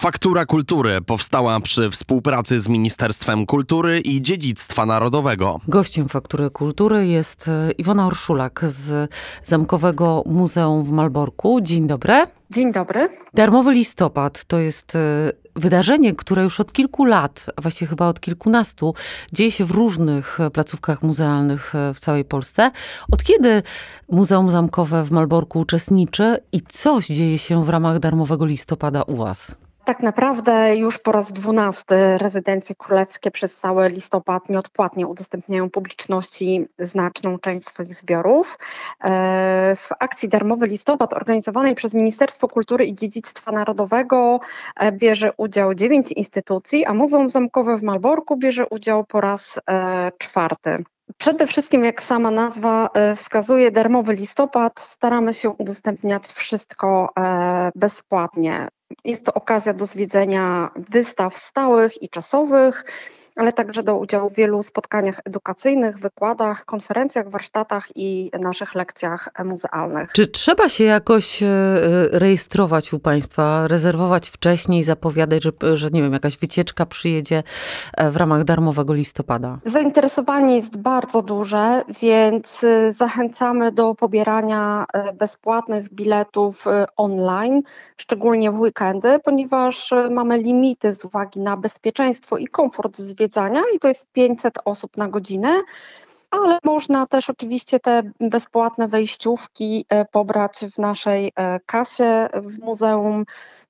Faktura Kultury powstała przy współpracy z Ministerstwem Kultury i Dziedzictwa Narodowego. Gościem Faktury Kultury jest e, Iwona Orszulak z Zamkowego Muzeum w Malborku. Dzień dobry. Dzień dobry. Darmowy listopad to jest e, wydarzenie, które już od kilku lat, a właściwie chyba od kilkunastu, dzieje się w różnych placówkach muzealnych e, w całej Polsce. Od kiedy Muzeum Zamkowe w Malborku uczestniczy i coś dzieje się w ramach darmowego listopada u Was? Tak naprawdę już po raz dwunasty rezydencje królewskie przez cały listopad nieodpłatnie udostępniają publiczności znaczną część swoich zbiorów. E, w akcji Darmowy Listopad organizowanej przez Ministerstwo Kultury i Dziedzictwa Narodowego e, bierze udział dziewięć instytucji, a Muzeum Zamkowe w Malborku bierze udział po raz e, czwarty. Przede wszystkim, jak sama nazwa wskazuje, darmowy listopad, staramy się udostępniać wszystko bezpłatnie. Jest to okazja do zwiedzenia wystaw stałych i czasowych, ale także do udziału w wielu spotkaniach edukacyjnych, wykładach, konferencjach, warsztatach i naszych lekcjach muzealnych. Czy trzeba się jakoś e, rejestrować u Państwa, rezerwować wcześniej, zapowiadać, że, że nie wiem, jakaś wycieczka przyjedzie e, w ramach darmowego listopada? Zainteresowanie jest bardzo duże, więc e, zachęcamy do pobierania bezpłatnych biletów online, szczególnie w weekendy, ponieważ mamy limity z uwagi na bezpieczeństwo i komfort zwiedzania zwiedzania i to jest 500 osób na godzinę. Ale można też oczywiście te bezpłatne wejściówki e, pobrać w naszej e, kasie w muzeum.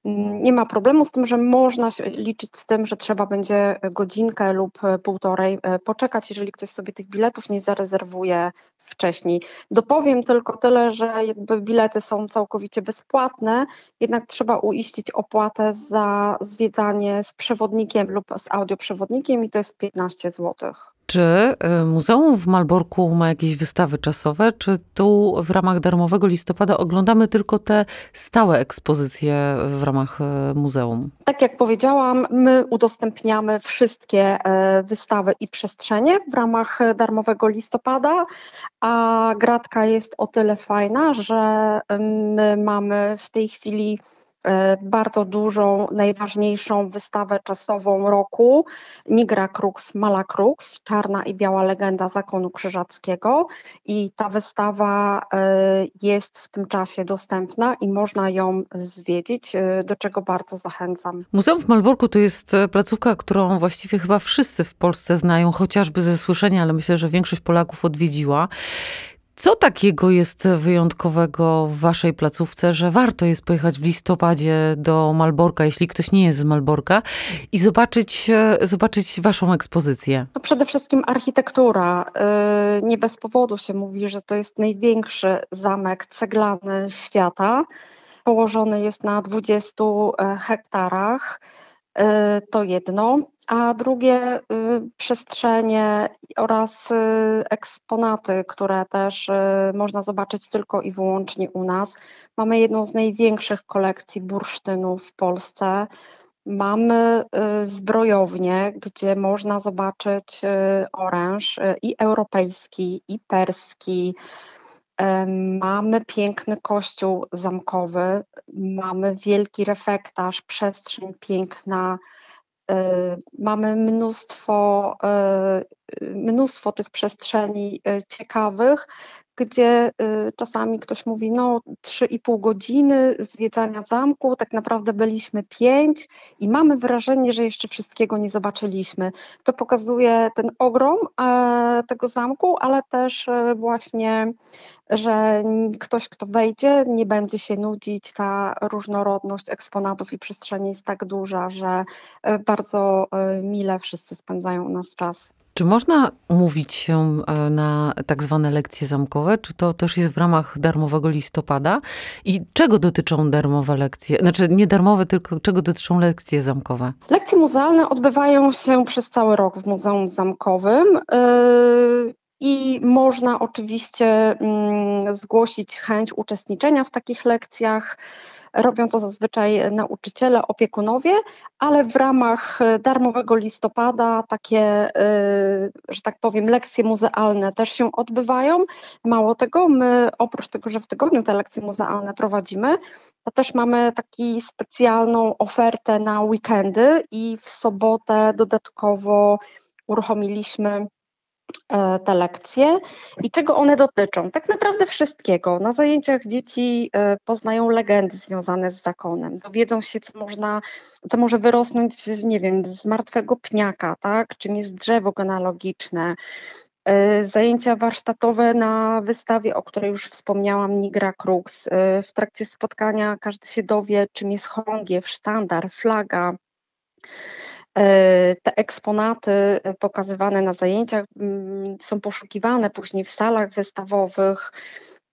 Nie ma problemu z tym, że można liczyć z tym, że trzeba będzie godzinkę lub e, półtorej poczekać, jeżeli ktoś sobie tych biletów nie zarezerwuje wcześniej. Dopowiem tylko tyle, że jakby bilety są całkowicie bezpłatne, jednak trzeba uiścić opłatę za zwiedzanie z przewodnikiem lub z audioprzewodnikiem i to jest 15 złotych. Czy y, Muzeum w Malborku ma jakieś wystawy czasowe, czy tu w ramach darmowego listopada oglądamy tylko te stałe ekspozycje w ramach y, muzeum? Tak jak powiedziałam, my udostępniamy wszystkie e, wystawy i przestrzenie w ramach darmowego listopada, a gratka jest o tyle fajna, że my mamy w tej chwili bardzo dużą, najważniejszą wystawę czasową roku Nigra Crux, Mala Crux, czarna i biała legenda zakonu krzyżackiego i ta wystawa e, jest w tym czasie dostępna i można ją zwiedzić, e, do czego bardzo zachęcam. Muzeum w Malborku to jest placówka, którą właściwie chyba wszyscy w Polsce znają, chociażby ze słyszenia, ale myślę, że większość Polaków odwiedziła. Co takiego jest wyjątkowego w waszej placówce, że warto jest pojechać w listopadzie do Malborka, jeśli ktoś nie jest z Malborka, i zobaczyć, e, zobaczyć waszą ekspozycję? To przede wszystkim architektura. E, nie bez powodu się mówi, że to jest największy zamek ceglany świata. Położony jest na 20 e, hektarach. To jedno a drugie y, przestrzenie oraz y, eksponaty, które też y, można zobaczyć tylko i wyłącznie u nas. Mamy jedną z największych kolekcji bursztynów w Polsce. Mamy zbrojownię, gdzie można zobaczyć oręż i europejski, i perski. Mamy piękny kościół zamkowy, mamy wielki refektarz, przestrzeń piękna, E, mamy mnóstwo, e, mnóstwo tych przestrzeni e, ciekawych, gdzie czasami ktoś mówi, no 3,5 godziny zwiedzania zamku, tak naprawdę byliśmy 5 i mamy wrażenie, że jeszcze wszystkiego nie zobaczyliśmy. To pokazuje ten ogrom tego zamku, ale też właśnie, że ktoś, kto wejdzie, nie będzie się nudzić. Ta różnorodność eksponatów i przestrzeni jest tak duża, że bardzo mile wszyscy spędzają u nas czas. Czy można umówić się e, na tak zwane lekcje zamkowe? Czy to też jest w ramach darmowego listopada? I czego dotyczą darmowe lekcje? Znaczy nie darmowe, tylko czego dotyczą lekcje zamkowe? Lekcje muzealne odbywają się przez cały rok w Muzeum Zamkowym. Yy, I można oczywiście mm, zgłosić chęć uczestniczenia w takich lekcjach. Robią to zazwyczaj nauczyciele, opiekunowie, ale w ramach darmowego listopada takie, że tak powiem, lekcje muzealne też się odbywają. Mało tego, my oprócz tego, że w tygodniu te lekcje muzealne prowadzimy, to też mamy taką specjalną ofertę na weekendy i w sobotę dodatkowo uruchomiliśmy e, te lekcje i czego one dotyczą? Tak naprawdę wszystkiego. Na zajęciach dzieci e, poznają legendy związane z zakonem, dowiedzą się, co można, co może wyrosnąć, nie wiem, z martwego pniaka, tak? czym jest drzewo genealogiczne, E, zajęcia warsztatowe na wystawie, o której już wspomniałam, Nigra Crux. E, w trakcie spotkania każdy się dowie, czym jest chorągiew, sztandar, flaga. E, te eksponaty pokazywane na zajęciach mm, są poszukiwane później w salach wystawowych.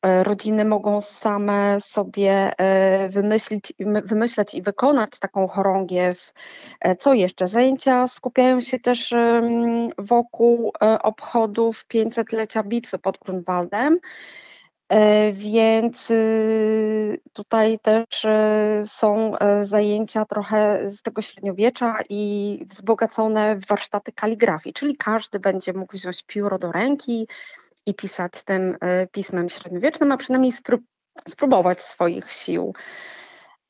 E, rodziny mogą same sobie e, wymyślić, i wykonać taką chorągiew. E, co jeszcze? Zajęcia skupiają się też wokół obchodów 500-lecia bitwy pod Grunwaldem. Więc y, tutaj też są zajęcia trochę z tego średniowiecza i wzbogacone w warsztaty kaligrafii, czyli każdy będzie mógł wziąć pióro do ręki, i pisać tym e, pismem średniowiecznym, a przynajmniej spróbować swoich sił.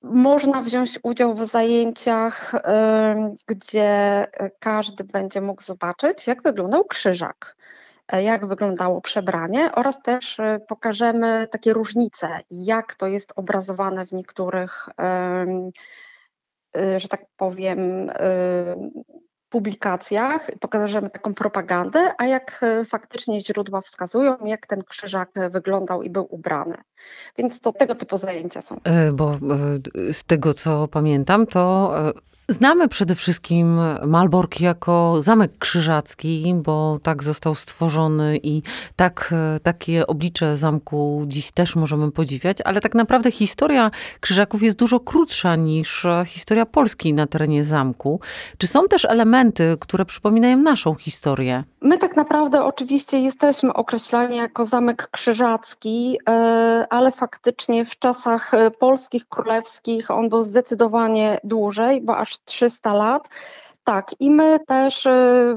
Można wziąć udział w zajęciach, e, gdzie każdy będzie mógł zobaczyć, jak wyglądał krzyżak, e, jak wyglądało przebranie oraz też pokażemy takie różnice, jak to jest obrazowane w niektórych, że tak powiem, publikacjach pokażemy taką propagandę, a jak e, faktycznie źródła wskazują, jak ten krzyżak wyglądał i był ubrany. Więc to tego typu zajęcia są. E, bo e, z tego co pamiętam, to Znamy przede wszystkim Malbork jako zamek krzyżacki, bo tak został stworzony i tak, takie oblicze zamku dziś też możemy podziwiać, ale tak naprawdę historia krzyżaków jest dużo krótsza niż historia Polski na terenie zamku. Czy są też elementy, które przypominają naszą historię? My tak naprawdę oczywiście jesteśmy określani jako zamek krzyżacki, e, ale faktycznie w czasach polskich, królewskich on był zdecydowanie dłużej, bo aż 300 lat. Tak, i my też y,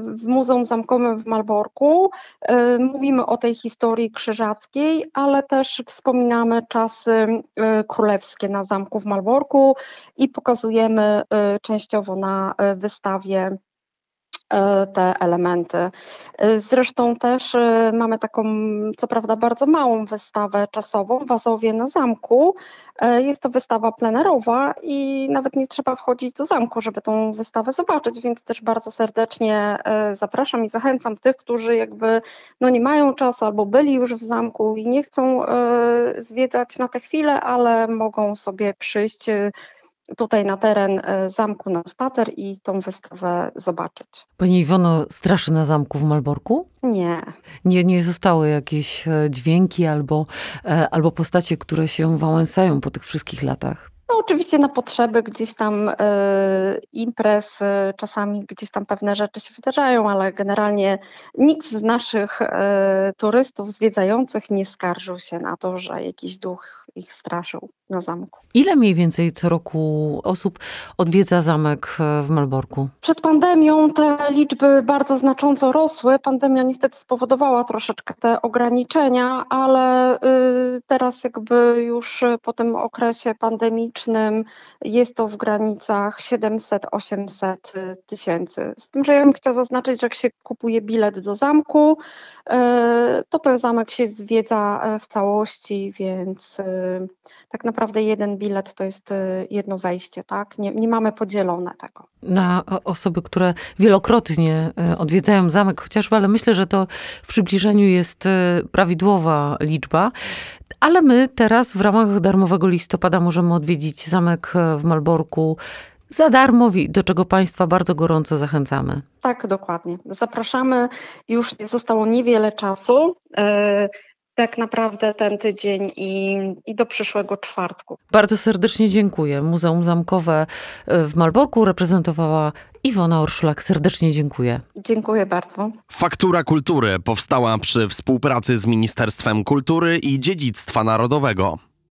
w Muzeum Zamkowym w Malborku y, mówimy o tej historii krzyżackiej, ale też wspominamy czasy y, królewskie na zamku w Malborku i pokazujemy częściowo na wystawie te elementy. E, zresztą też e, mamy taką, co prawda, bardzo małą wystawę czasową w Azowie na zamku. Jest to wystawa plenerowa i nawet nie trzeba wchodzić do zamku, żeby tą wystawę zobaczyć, więc też bardzo serdecznie zapraszam i zachęcam tych, którzy jakby no nie mają czasu albo byli już w zamku i nie chcą zwiedzać na tę chwilę, ale mogą sobie przyjść tutaj na teren e, zamku na spacer i tą wystawę zobaczyć. Pani Iwono, straszy na zamku w Malborku? Nie. Nie, nie zostały jakieś e, dźwięki albo, e, albo postacie, które się wałęsają po tych wszystkich latach? No, oczywiście na potrzeby gdzieś tam y, imprez, y, czasami gdzieś tam pewne rzeczy się wydarzają, ale generalnie nikt z naszych y, turystów zwiedzających nie skarżył się na to, że jakiś duch ich straszył na zamku. Ile mniej więcej co roku osób odwiedza zamek w Malborku? Przed pandemią te liczby bardzo znacząco rosły. Pandemia niestety spowodowała troszeczkę te ograniczenia, ale teraz jakby już po tym okresie pandemicznym jest to w granicach 700-800 tysięcy. Z tym, że ja bym chciała zaznaczyć, że jak się kupuje bilet do zamku, e, to ten zamek się zwiedza w całości, więc e, tak naprawdę jeden bilet to jest jedno wejście, tak? Nie, nie mamy podzielone tego. Na osoby, które wielokrotnie odwiedzają zamek chociażby, ale myślę, że to w przybliżeniu jest prawidłowa liczba. Ale my teraz w ramach darmowego listopada możemy odwiedzić zamek w Malborku za darmo, do czego Państwa bardzo gorąco zachęcamy. Tak, dokładnie. Zapraszamy. Już zostało niewiele czasu. Tak naprawdę ten tydzień i, i do przyszłego czwartku. Bardzo serdecznie dziękuję. Muzeum Zamkowe e, w Malborku reprezentowała Iwona Orszulak. Serdecznie dziękuję. Dziękuję bardzo. Faktura Kultury powstała przy współpracy z Ministerstwem Kultury i Dziedzictwa Narodowego.